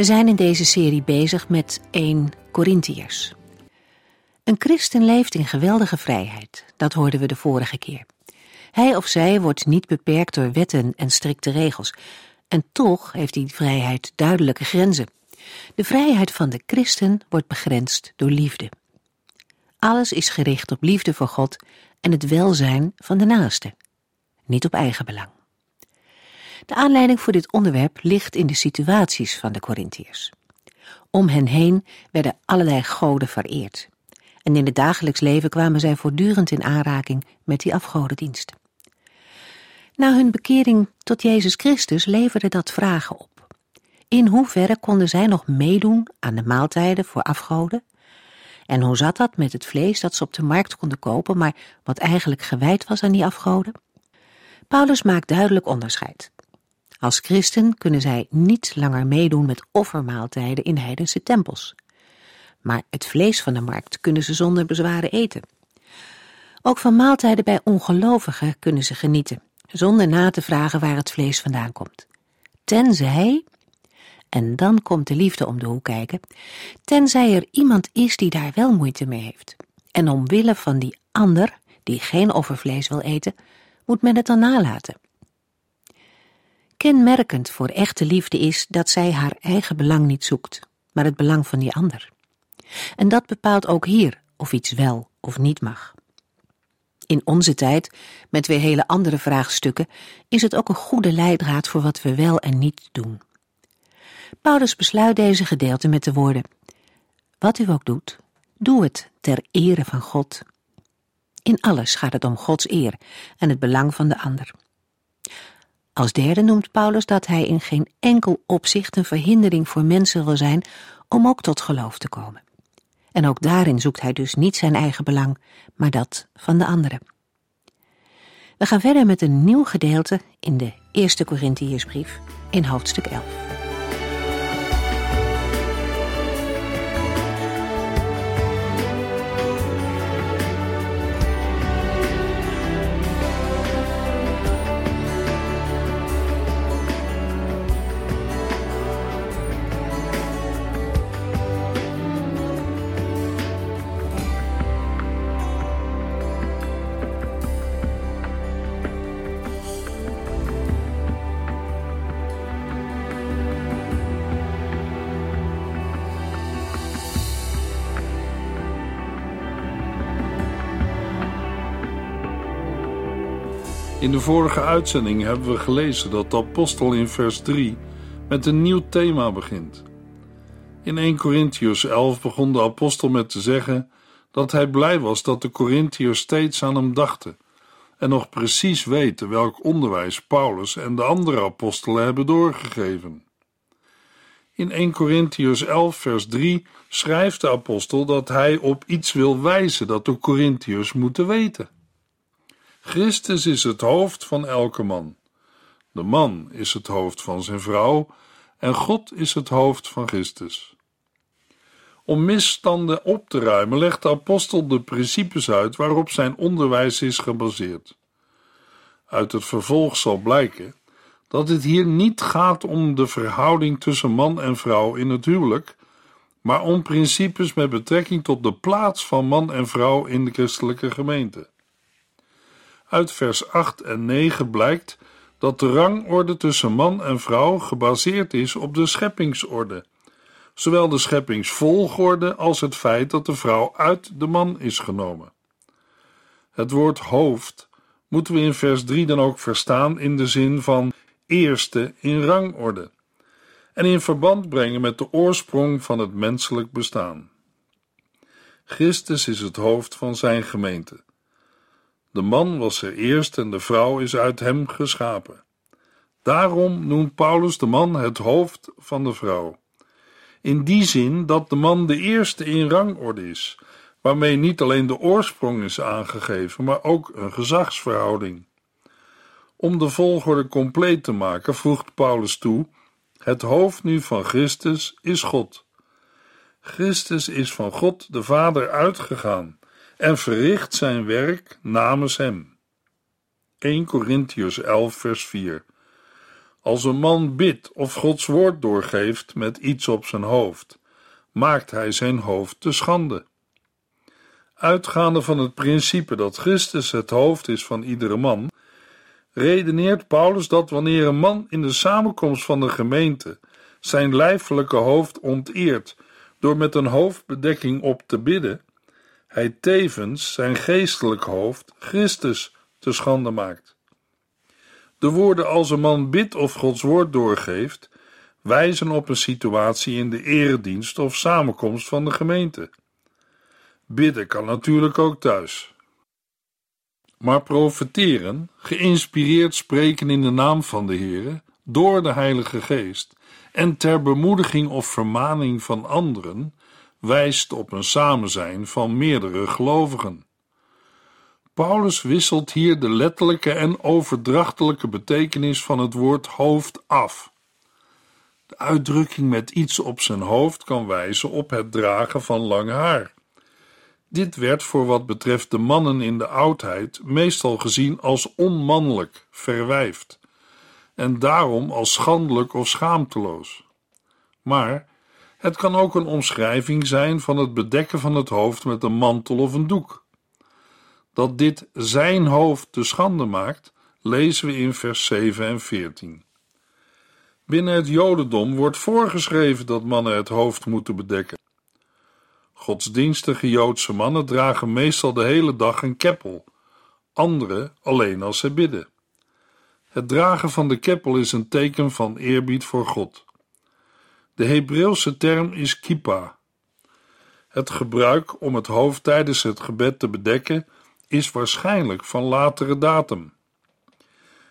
We zijn in deze serie bezig met 1 Corinthiërs. Een christen leeft in geweldige vrijheid, dat hoorden we de vorige keer. Hij of zij wordt niet beperkt door wetten en strikte regels. En toch heeft die vrijheid duidelijke grenzen. De vrijheid van de christen wordt begrensd door liefde. Alles is gericht op liefde voor God en het welzijn van de naaste, niet op eigen belang. De aanleiding voor dit onderwerp ligt in de situaties van de Corinthiërs. Om hen heen werden allerlei goden vereerd. En in het dagelijks leven kwamen zij voortdurend in aanraking met die afgodendienst. Na hun bekering tot Jezus Christus leverde dat vragen op. In hoeverre konden zij nog meedoen aan de maaltijden voor afgoden? En hoe zat dat met het vlees dat ze op de markt konden kopen, maar wat eigenlijk gewijd was aan die afgoden? Paulus maakt duidelijk onderscheid. Als christen kunnen zij niet langer meedoen met offermaaltijden in heidense tempels. Maar het vlees van de markt kunnen ze zonder bezwaren eten. Ook van maaltijden bij ongelovigen kunnen ze genieten, zonder na te vragen waar het vlees vandaan komt. Tenzij, en dan komt de liefde om de hoek kijken, tenzij er iemand is die daar wel moeite mee heeft. En omwille van die ander, die geen offervlees wil eten, moet men het dan nalaten. Kenmerkend voor echte liefde is dat zij haar eigen belang niet zoekt, maar het belang van die ander. En dat bepaalt ook hier of iets wel of niet mag. In onze tijd, met weer hele andere vraagstukken, is het ook een goede leidraad voor wat we wel en niet doen. Paulus besluit deze gedeelte met de woorden: Wat u ook doet, doe het ter ere van God. In alles gaat het om Gods eer en het belang van de ander. Als derde noemt Paulus dat hij in geen enkel opzicht een verhindering voor mensen wil zijn om ook tot geloof te komen. En ook daarin zoekt hij dus niet zijn eigen belang, maar dat van de anderen. We gaan verder met een nieuw gedeelte in de eerste Corinthiërsbrief in hoofdstuk 11. De vorige uitzending hebben we gelezen dat de apostel in vers 3 met een nieuw thema begint. In 1 Corinthians 11 begon de apostel met te zeggen dat hij blij was dat de Corinthiërs steeds aan hem dachten en nog precies weten welk onderwijs Paulus en de andere apostelen hebben doorgegeven. In 1 Corinthians 11 vers 3 schrijft de apostel dat hij op iets wil wijzen dat de Corinthiërs moeten weten. Christus is het hoofd van elke man. De man is het hoofd van zijn vrouw en God is het hoofd van Christus. Om misstanden op te ruimen legt de apostel de principes uit waarop zijn onderwijs is gebaseerd. Uit het vervolg zal blijken dat het hier niet gaat om de verhouding tussen man en vrouw in het huwelijk, maar om principes met betrekking tot de plaats van man en vrouw in de christelijke gemeente. Uit vers 8 en 9 blijkt dat de rangorde tussen man en vrouw gebaseerd is op de scheppingsorde, zowel de scheppingsvolgorde als het feit dat de vrouw uit de man is genomen. Het woord hoofd moeten we in vers 3 dan ook verstaan in de zin van eerste in rangorde en in verband brengen met de oorsprong van het menselijk bestaan. Christus is het hoofd van zijn gemeente. De man was er eerst en de vrouw is uit hem geschapen. Daarom noemt Paulus de man het hoofd van de vrouw. In die zin dat de man de eerste in rangorde is, waarmee niet alleen de oorsprong is aangegeven, maar ook een gezagsverhouding. Om de volgorde compleet te maken, voegt Paulus toe: het hoofd nu van Christus is God. Christus is van God de Vader uitgegaan en verricht zijn werk namens hem. 1 Corinthians 11, vers 4. Als een man bidt of Gods woord doorgeeft met iets op zijn hoofd, maakt hij zijn hoofd te schande. Uitgaande van het principe dat Christus het hoofd is van iedere man, redeneert Paulus dat wanneer een man in de samenkomst van de gemeente zijn lijfelijke hoofd onteert door met een hoofdbedekking op te bidden, hij tevens zijn geestelijk hoofd, Christus, te schande maakt. De woorden als een man bidt of Gods woord doorgeeft, wijzen op een situatie in de eredienst of samenkomst van de gemeente. Bidden kan natuurlijk ook thuis. Maar profeteren, geïnspireerd spreken in de naam van de Heere, door de Heilige Geest, en ter bemoediging of vermaning van anderen, wijst op een samenzijn van meerdere gelovigen. Paulus wisselt hier de letterlijke en overdrachtelijke betekenis van het woord hoofd af. De uitdrukking met iets op zijn hoofd kan wijzen op het dragen van lang haar. Dit werd voor wat betreft de mannen in de oudheid meestal gezien als onmannelijk, verwijfd, en daarom als schandelijk of schaamteloos. Maar het kan ook een omschrijving zijn van het bedekken van het hoofd met een mantel of een doek. Dat dit zijn hoofd te schande maakt, lezen we in vers 7 en 14. Binnen het Jodendom wordt voorgeschreven dat mannen het hoofd moeten bedekken. Godsdienstige Joodse mannen dragen meestal de hele dag een keppel, anderen alleen als ze bidden. Het dragen van de keppel is een teken van eerbied voor God. De Hebreeuwse term is kippa. Het gebruik om het hoofd tijdens het gebed te bedekken is waarschijnlijk van latere datum.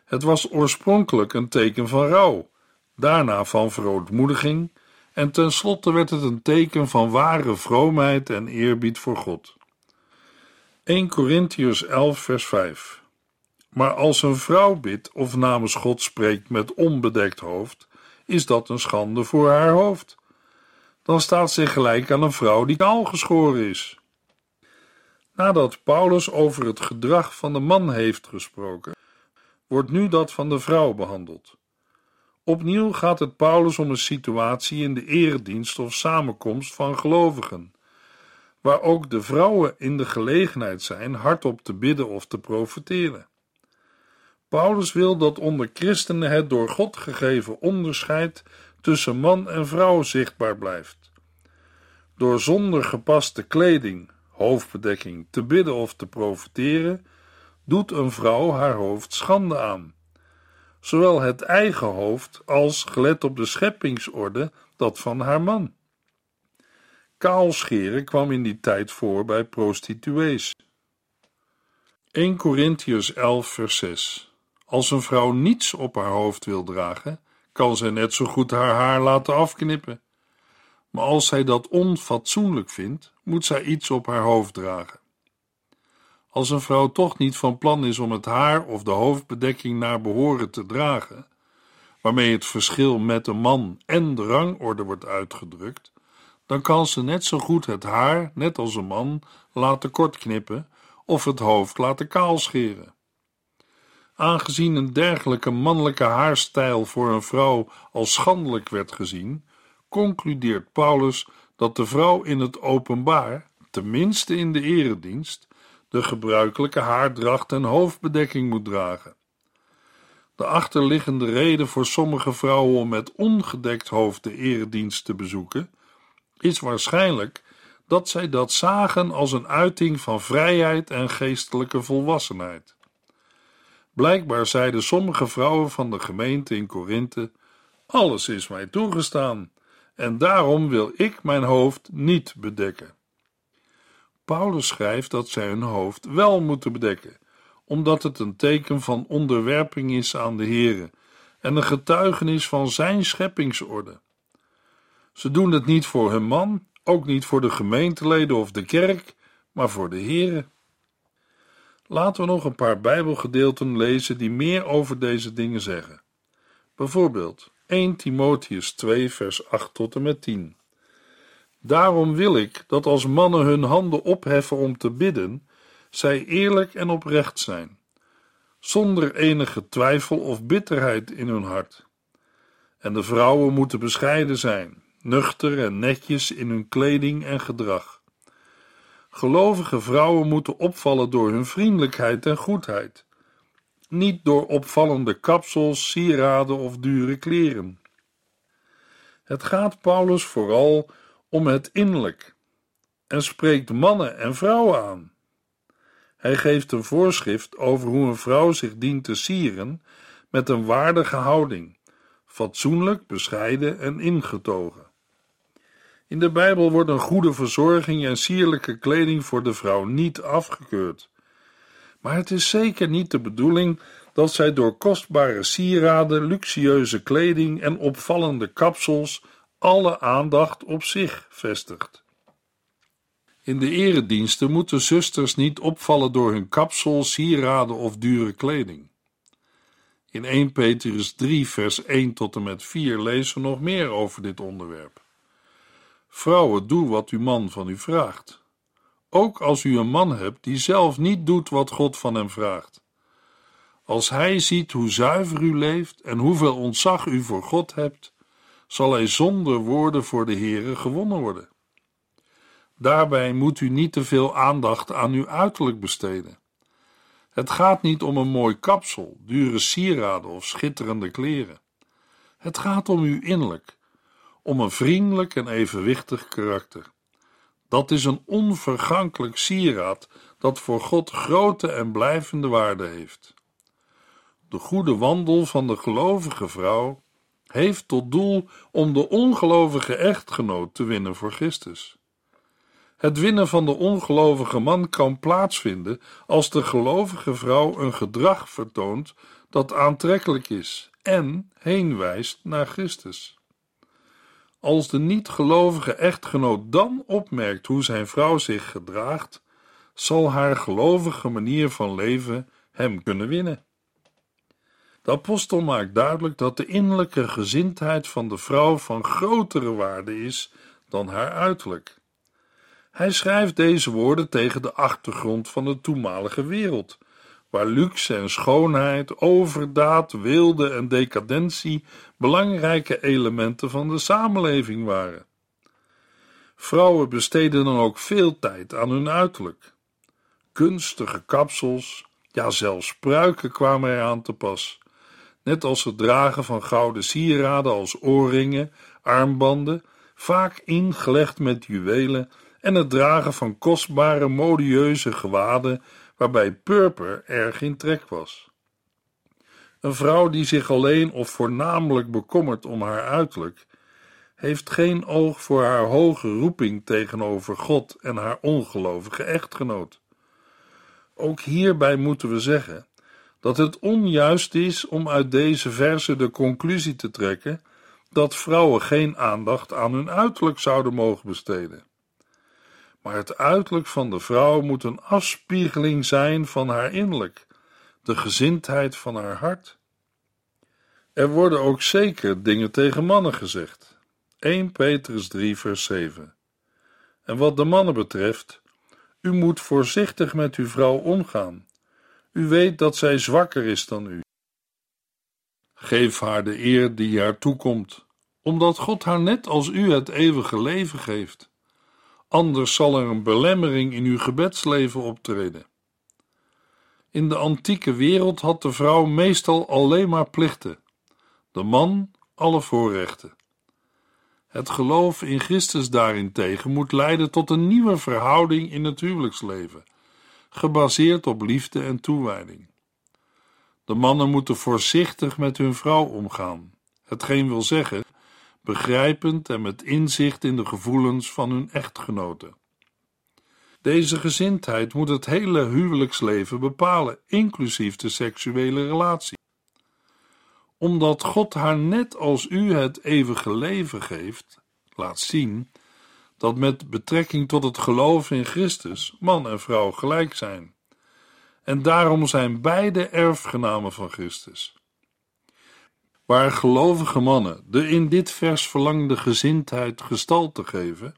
Het was oorspronkelijk een teken van rouw, daarna van verootmoediging en tenslotte werd het een teken van ware vroomheid en eerbied voor God. 1 Corinthians 11 vers 5 Maar als een vrouw bidt of namens God spreekt met onbedekt hoofd, is dat een schande voor haar hoofd. Dan staat ze gelijk aan een vrouw die kaal geschoren is. Nadat Paulus over het gedrag van de man heeft gesproken, wordt nu dat van de vrouw behandeld. Opnieuw gaat het Paulus om een situatie in de eredienst of samenkomst van gelovigen, waar ook de vrouwen in de gelegenheid zijn hardop te bidden of te profeteren. Paulus wil dat onder christenen het door God gegeven onderscheid tussen man en vrouw zichtbaar blijft. Door zonder gepaste kleding, hoofdbedekking, te bidden of te profeteren, doet een vrouw haar hoofd schande aan. Zowel het eigen hoofd als, gelet op de scheppingsorde, dat van haar man. Kaalscheren kwam in die tijd voor bij prostituees. 1 Corinthians 11 vers 6 als een vrouw niets op haar hoofd wil dragen, kan zij net zo goed haar haar laten afknippen. Maar als zij dat onfatsoenlijk vindt, moet zij iets op haar hoofd dragen. Als een vrouw toch niet van plan is om het haar of de hoofdbedekking naar behoren te dragen, waarmee het verschil met een man en de rangorde wordt uitgedrukt, dan kan ze net zo goed het haar, net als een man, laten kortknippen of het hoofd laten kaalscheren. Aangezien een dergelijke mannelijke haarstijl voor een vrouw als schandelijk werd gezien, concludeert Paulus dat de vrouw in het openbaar, tenminste in de eredienst, de gebruikelijke haardracht en hoofdbedekking moet dragen. De achterliggende reden voor sommige vrouwen om met ongedekt hoofd de eredienst te bezoeken, is waarschijnlijk dat zij dat zagen als een uiting van vrijheid en geestelijke volwassenheid. Blijkbaar zeiden sommige vrouwen van de gemeente in Korinthe: Alles is mij toegestaan, en daarom wil ik mijn hoofd niet bedekken. Paulus schrijft dat zij hun hoofd wel moeten bedekken, omdat het een teken van onderwerping is aan de Here en een getuigenis van zijn scheppingsorde. Ze doen het niet voor hun man, ook niet voor de gemeenteleden of de kerk, maar voor de Here. Laten we nog een paar Bijbelgedeelten lezen die meer over deze dingen zeggen. Bijvoorbeeld 1 Timotheus 2, vers 8 tot en met 10. Daarom wil ik dat als mannen hun handen opheffen om te bidden, zij eerlijk en oprecht zijn, zonder enige twijfel of bitterheid in hun hart. En de vrouwen moeten bescheiden zijn, nuchter en netjes in hun kleding en gedrag. Gelovige vrouwen moeten opvallen door hun vriendelijkheid en goedheid, niet door opvallende kapsels, sieraden of dure kleren. Het gaat Paulus vooral om het innerlijk en spreekt mannen en vrouwen aan. Hij geeft een voorschrift over hoe een vrouw zich dient te sieren met een waardige houding, fatsoenlijk, bescheiden en ingetogen. In de Bijbel wordt een goede verzorging en sierlijke kleding voor de vrouw niet afgekeurd. Maar het is zeker niet de bedoeling dat zij door kostbare sieraden, luxueuze kleding en opvallende kapsels alle aandacht op zich vestigt. In de erediensten moeten zusters niet opvallen door hun kapsel, sieraden of dure kleding. In 1 Petrus 3, vers 1 tot en met 4 lezen we nog meer over dit onderwerp. Vrouwen, doe wat uw man van u vraagt. Ook als u een man hebt die zelf niet doet wat God van hem vraagt. Als hij ziet hoe zuiver u leeft en hoeveel ontzag u voor God hebt, zal hij zonder woorden voor de Heere gewonnen worden. Daarbij moet u niet te veel aandacht aan uw uiterlijk besteden. Het gaat niet om een mooi kapsel, dure sieraden of schitterende kleren. Het gaat om uw innerlijk, om een vriendelijk en evenwichtig karakter. Dat is een onvergankelijk sieraad dat voor God grote en blijvende waarde heeft. De goede wandel van de gelovige vrouw heeft tot doel om de ongelovige echtgenoot te winnen voor Christus. Het winnen van de ongelovige man kan plaatsvinden als de gelovige vrouw een gedrag vertoont dat aantrekkelijk is en heenwijst naar Christus. Als de niet-gelovige echtgenoot dan opmerkt hoe zijn vrouw zich gedraagt, zal haar gelovige manier van leven hem kunnen winnen. De apostel maakt duidelijk dat de innerlijke gezindheid van de vrouw van grotere waarde is dan haar uiterlijk. Hij schrijft deze woorden tegen de achtergrond van de toenmalige wereld, waar luxe en schoonheid, overdaad, wilde en decadentie belangrijke elementen van de samenleving waren. Vrouwen besteden dan ook veel tijd aan hun uiterlijk. Kunstige kapsels, ja zelfs pruiken kwamen er aan te pas, net als het dragen van gouden sieraden als oorringen, armbanden, vaak ingelegd met juwelen, en het dragen van kostbare modieuze gewaden waarbij purper erg in trek was. Een vrouw die zich alleen of voornamelijk bekommert om haar uiterlijk, heeft geen oog voor haar hoge roeping tegenover God en haar ongelovige echtgenoot. Ook hierbij moeten we zeggen dat het onjuist is om uit deze verse de conclusie te trekken dat vrouwen geen aandacht aan hun uiterlijk zouden mogen besteden. Maar het uiterlijk van de vrouw moet een afspiegeling zijn van haar innerlijk, de gezindheid van haar hart. Er worden ook zeker dingen tegen mannen gezegd. 1 Petrus 3, vers 7. En wat de mannen betreft, u moet voorzichtig met uw vrouw omgaan. U weet dat zij zwakker is dan u. Geef haar de eer die haar toekomt, omdat God haar net als u het eeuwige leven geeft. Anders zal er een belemmering in uw gebedsleven optreden. In de antieke wereld had de vrouw meestal alleen maar plichten, de man alle voorrechten. Het geloof in Christus daarentegen moet leiden tot een nieuwe verhouding in het huwelijksleven, gebaseerd op liefde en toewijding. De mannen moeten voorzichtig met hun vrouw omgaan, hetgeen wil zeggen begrijpend en met inzicht in de gevoelens van hun echtgenoten. Deze gezindheid moet het hele huwelijksleven bepalen, inclusief de seksuele relatie. omdat God haar net als u het eeuwige leven geeft, laat zien dat met betrekking tot het geloof in Christus man en vrouw gelijk zijn. En daarom zijn beide erfgenamen van Christus. Waar gelovige mannen de in dit vers verlangde gezindheid gestalte geven,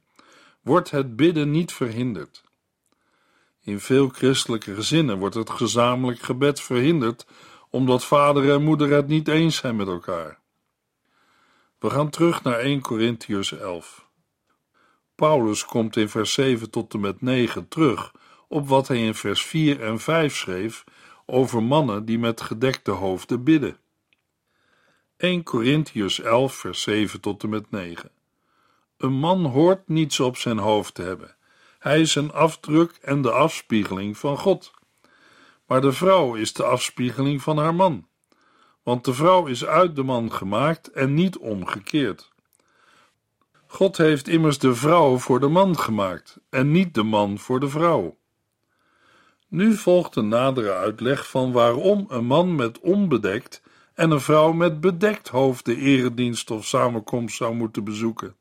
wordt het bidden niet verhinderd. In veel christelijke gezinnen wordt het gezamenlijk gebed verhinderd omdat vader en moeder het niet eens zijn met elkaar. We gaan terug naar 1 Corinthians 11. Paulus komt in vers 7 tot en met 9 terug op wat hij in vers 4 en 5 schreef over mannen die met gedekte hoofden bidden. 1 Corinthians 11, vers 7 tot en met 9. Een man hoort niets op zijn hoofd te hebben. Hij is een afdruk en de afspiegeling van God. Maar de vrouw is de afspiegeling van haar man. Want de vrouw is uit de man gemaakt en niet omgekeerd. God heeft immers de vrouw voor de man gemaakt en niet de man voor de vrouw. Nu volgt een nadere uitleg van waarom een man met onbedekt en een vrouw met bedekt hoofd de eredienst of samenkomst zou moeten bezoeken.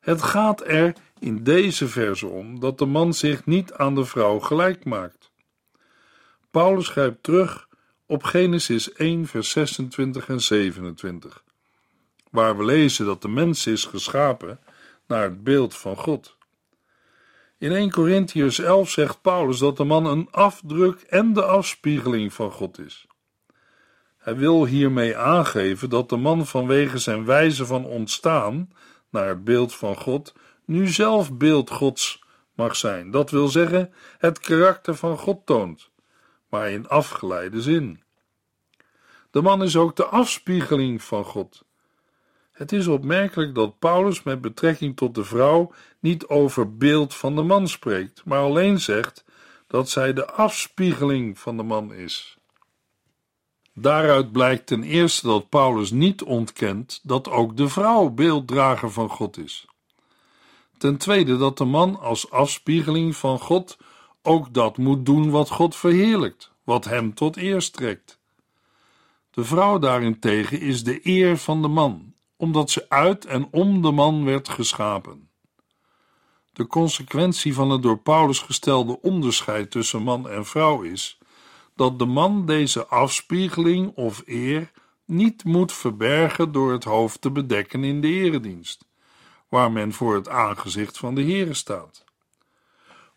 Het gaat er in deze verse om dat de man zich niet aan de vrouw gelijk maakt. Paulus schrijft terug op Genesis 1, vers 26 en 27, waar we lezen dat de mens is geschapen naar het beeld van God. In 1 Corinthians 11 zegt Paulus dat de man een afdruk en de afspiegeling van God is. Hij wil hiermee aangeven dat de man vanwege zijn wijze van ontstaan naar het beeld van God nu zelf beeld Gods mag zijn. Dat wil zeggen, het karakter van God toont, maar in afgeleide zin. De man is ook de afspiegeling van God. Het is opmerkelijk dat Paulus met betrekking tot de vrouw niet over beeld van de man spreekt, maar alleen zegt dat zij de afspiegeling van de man is. Daaruit blijkt ten eerste dat Paulus niet ontkent dat ook de vrouw beelddrager van God is. Ten tweede dat de man als afspiegeling van God ook dat moet doen wat God verheerlijkt, wat hem tot eer strekt. De vrouw daarentegen is de eer van de man, omdat ze uit en om de man werd geschapen. De consequentie van het door Paulus gestelde onderscheid tussen man en vrouw is dat de man deze afspiegeling of eer niet moet verbergen door het hoofd te bedekken in de eredienst, waar men voor het aangezicht van de Heere staat.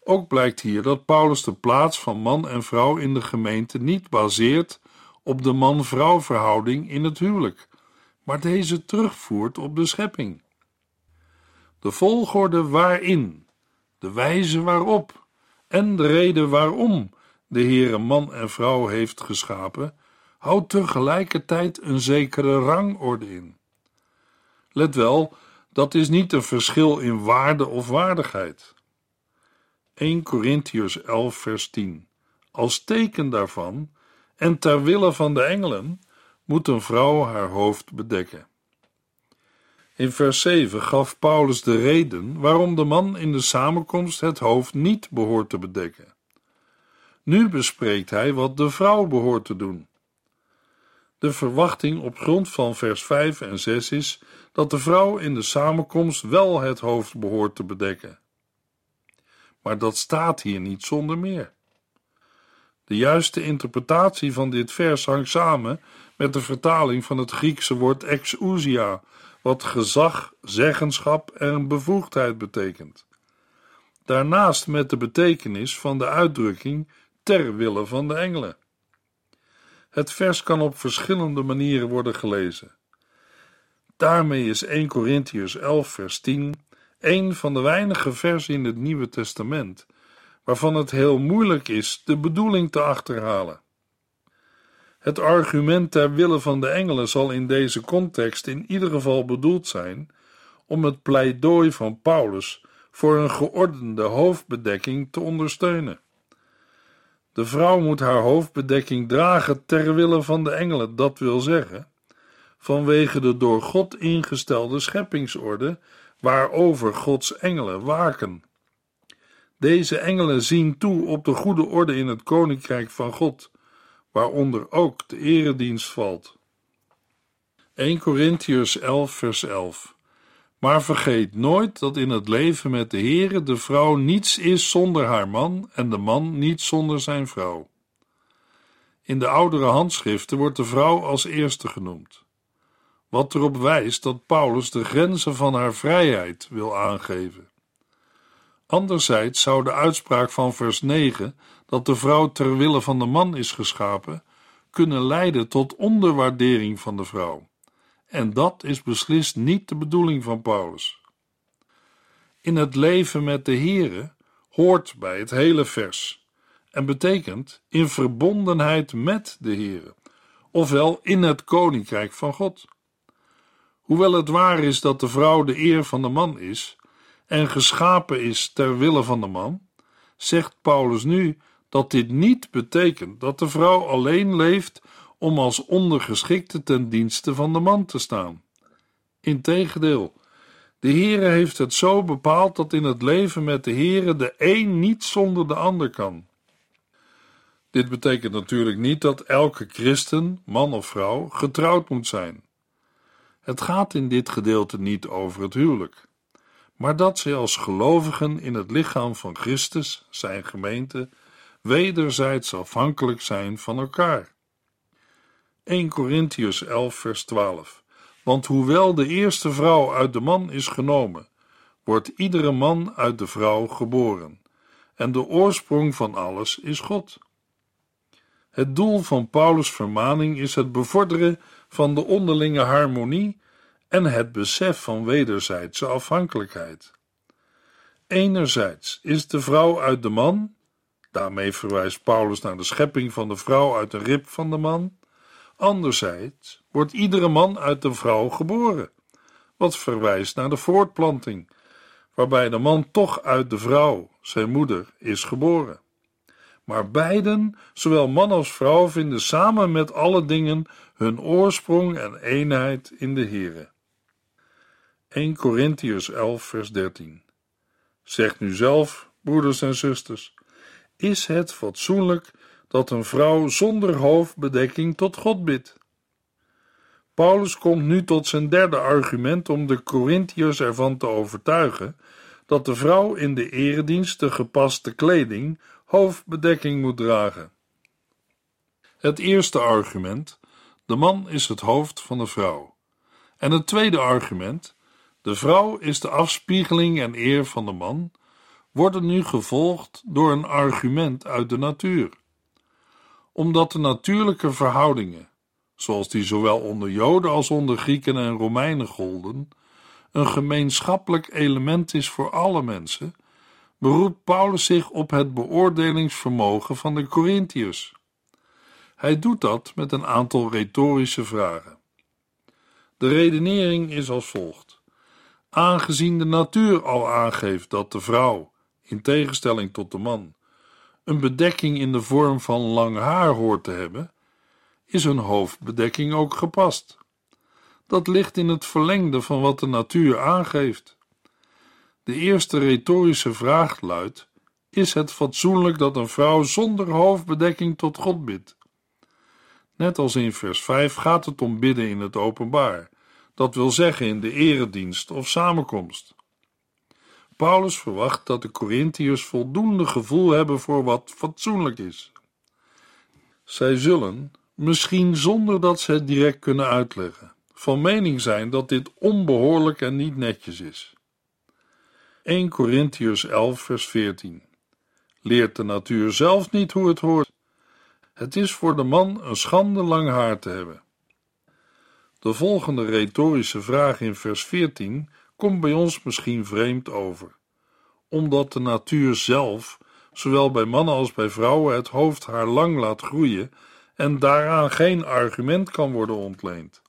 Ook blijkt hier dat Paulus de plaats van man en vrouw in de gemeente niet baseert op de man-vrouw verhouding in het huwelijk, maar deze terugvoert op de schepping. De volgorde waarin, de wijze waarop en de reden waarom de Heere man en vrouw heeft geschapen, houdt tegelijkertijd een zekere rangorde in. Let wel, dat is niet een verschil in waarde of waardigheid. 1 Corinthians 11 vers 10 Als teken daarvan en ter wille van de engelen moet een vrouw haar hoofd bedekken. In vers 7 gaf Paulus de reden waarom de man in de samenkomst het hoofd niet behoort te bedekken. Nu bespreekt hij wat de vrouw behoort te doen. De verwachting op grond van vers 5 en 6 is dat de vrouw in de samenkomst wel het hoofd behoort te bedekken. Maar dat staat hier niet zonder meer. De juiste interpretatie van dit vers hangt samen met de vertaling van het Griekse woord exousia, wat gezag, zeggenschap en bevoegdheid betekent. Daarnaast met de betekenis van de uitdrukking ter wille van de engelen. Het vers kan op verschillende manieren worden gelezen. Daarmee is 1 Corinthians 11 vers 10 een van de weinige versen in het Nieuwe Testament waarvan het heel moeilijk is de bedoeling te achterhalen. Het argument ter wille van de engelen zal in deze context in ieder geval bedoeld zijn om het pleidooi van Paulus voor een geordende hoofdbedekking te ondersteunen. De vrouw moet haar hoofdbedekking dragen ter wille van de engelen, dat wil zeggen, vanwege de door God ingestelde scheppingsorde waarover Gods engelen waken. Deze engelen zien toe op de goede orde in het koninkrijk van God, waaronder ook de eredienst valt. 1 Corinthians 11, vers 11. Maar vergeet nooit dat in het leven met de Heere de vrouw niets is zonder haar man en de man niet zonder zijn vrouw. In de oudere handschriften wordt de vrouw als eerste genoemd. Wat erop wijst dat Paulus de grenzen van haar vrijheid wil aangeven. Anderzijds zou de uitspraak van vers 9, dat de vrouw ter wille van de man is geschapen, kunnen leiden tot onderwaardering van de vrouw. En dat is beslist niet de bedoeling van Paulus. In het leven met de Here hoort bij het hele vers en betekent in verbondenheid met de Here, ofwel in het koninkrijk van God. Hoewel het waar is dat de vrouw de eer van de man is en geschapen is ter wille van de man, zegt Paulus nu dat dit niet betekent dat de vrouw alleen leeft om als ondergeschikte ten dienste van de man te staan. Integendeel, de Heere heeft het zo bepaald dat in het leven met de Heere de een niet zonder de ander kan. Dit betekent natuurlijk niet dat elke christen, man of vrouw, getrouwd moet zijn. Het gaat in dit gedeelte niet over het huwelijk, maar dat ze als gelovigen in het lichaam van Christus, zijn gemeente, wederzijds afhankelijk zijn van elkaar. 1 Corinthians 11, vers 12. Want hoewel de eerste vrouw uit de man is genomen, wordt iedere man uit de vrouw geboren, en de oorsprong van alles is God. Het doel van Paulus' vermaning is het bevorderen van de onderlinge harmonie en het besef van wederzijdse afhankelijkheid. Enerzijds is de vrouw uit de man, daarmee verwijst Paulus naar de schepping van de vrouw uit de rib van de man, anderzijds wordt iedere man uit de vrouw geboren, wat verwijst naar de voortplanting, waarbij de man toch uit de vrouw, zijn moeder, is geboren. Maar beiden, zowel man als vrouw, vinden samen met alle dingen hun oorsprong en eenheid in de Here. 1 Corinthians 11, vers 13. Zegt nu zelf, broeders en zusters, is het fatsoenlijk dat een vrouw zonder hoofdbedekking tot God bidt? Paulus komt nu tot zijn derde argument om de Corinthiërs ervan te overtuigen dat de vrouw in de eredienst de gepaste kleding hoofdbedekking moet dragen. Het eerste argument: de man is het hoofd van de vrouw. En het tweede argument: de vrouw is de afspiegeling en eer van de man, worden nu gevolgd door een argument uit de natuur. Omdat de natuurlijke verhoudingen, zoals die zowel onder Joden als onder Grieken en Romeinen golden, een gemeenschappelijk element is voor alle mensen, beroept Paulus zich op het beoordelingsvermogen van de Corinthiërs. Hij doet dat met een aantal retorische vragen. De redenering is als volgt aangezien de natuur al aangeeft dat de vrouw, in tegenstelling tot de man, een bedekking in de vorm van lang haar hoort te hebben, is een hoofdbedekking ook gepast. Dat ligt in het verlengde van wat de natuur aangeeft. De eerste retorische vraag luidt: Is het fatsoenlijk dat een vrouw zonder hoofdbedekking tot God bidt? Net als in vers 5 gaat het om bidden in het openbaar dat wil zeggen in de eredienst of samenkomst. Paulus verwacht dat de Corinthiërs voldoende gevoel hebben voor wat fatsoenlijk is. Zij zullen, misschien zonder dat ze het direct kunnen uitleggen, van mening zijn dat dit onbehoorlijk en niet netjes is. 1 Corinthiërs 11, vers 14. Leert de natuur zelf niet hoe het hoort? Het is voor de man een schande lang haar te hebben. De volgende retorische vraag in vers 14 komt bij ons misschien vreemd over, omdat de natuur zelf, zowel bij mannen als bij vrouwen, het hoofdhaar lang laat groeien en daaraan geen argument kan worden ontleend.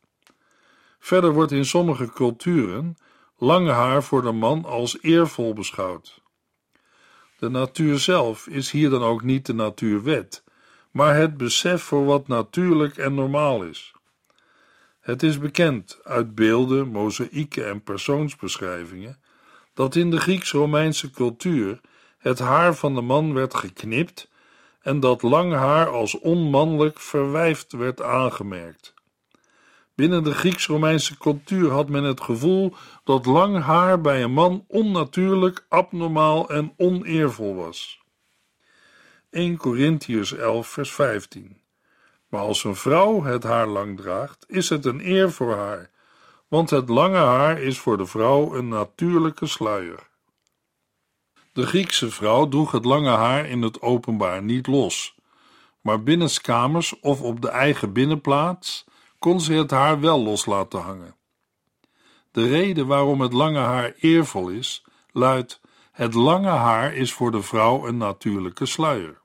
Verder wordt in sommige culturen lang haar voor de man als eervol beschouwd. De natuur zelf is hier dan ook niet de natuurwet, maar het besef voor wat natuurlijk en normaal is. Het is bekend uit beelden, mozaïeken en persoonsbeschrijvingen dat in de Grieks-Romeinse cultuur het haar van de man werd geknipt en dat lang haar als onmannelijk verwijfd werd aangemerkt. Binnen de Grieks-Romeinse cultuur had men het gevoel dat lang haar bij een man onnatuurlijk, abnormaal en oneervol was. 1 Corinthians 11, vers 15. Maar als een vrouw het haar lang draagt, is het een eer voor haar, want het lange haar is voor de vrouw een natuurlijke sluier. De Griekse vrouw droeg het lange haar in het openbaar niet los, maar binnenskamers of op de eigen binnenplaats kon ze het haar wel los laten hangen. De reden waarom het lange haar eervol is, luidt: het lange haar is voor de vrouw een natuurlijke sluier.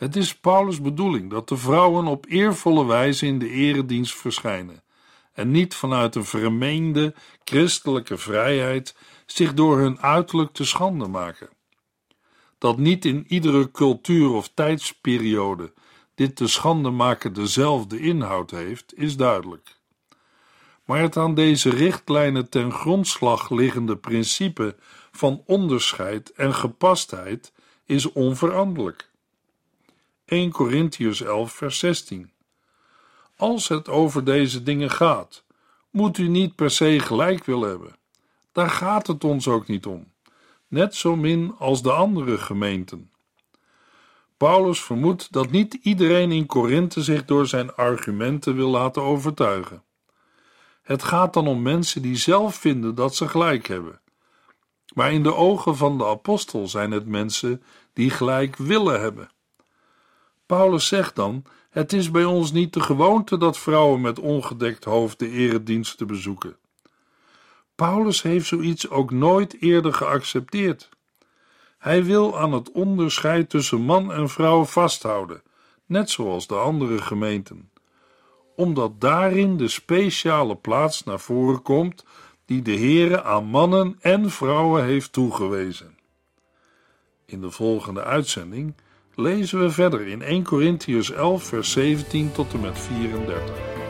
Het is Paulus' bedoeling dat de vrouwen op eervolle wijze in de eredienst verschijnen en niet vanuit een vermeende christelijke vrijheid zich door hun uiterlijk te schande maken. Dat niet in iedere cultuur of tijdsperiode dit te schande maken dezelfde inhoud heeft, is duidelijk. Maar het aan deze richtlijnen ten grondslag liggende principe van onderscheid en gepastheid is onveranderlijk. 1 Corinthians 11, vers 16. Als het over deze dingen gaat, moet u niet per se gelijk willen hebben. Daar gaat het ons ook niet om, net zo min als de andere gemeenten. Paulus vermoedt dat niet iedereen in Korinthe zich door zijn argumenten wil laten overtuigen. Het gaat dan om mensen die zelf vinden dat ze gelijk hebben. Maar in de ogen van de apostel zijn het mensen die gelijk willen hebben. Paulus zegt dan: Het is bij ons niet de gewoonte dat vrouwen met ongedekt hoofd de erediensten bezoeken. Paulus heeft zoiets ook nooit eerder geaccepteerd. Hij wil aan het onderscheid tussen man en vrouw vasthouden, net zoals de andere gemeenten, omdat daarin de speciale plaats naar voren komt die de Heere aan mannen en vrouwen heeft toegewezen. In de volgende uitzending lezen we verder in 1 Corinthians 11, vers 17 tot en met 34.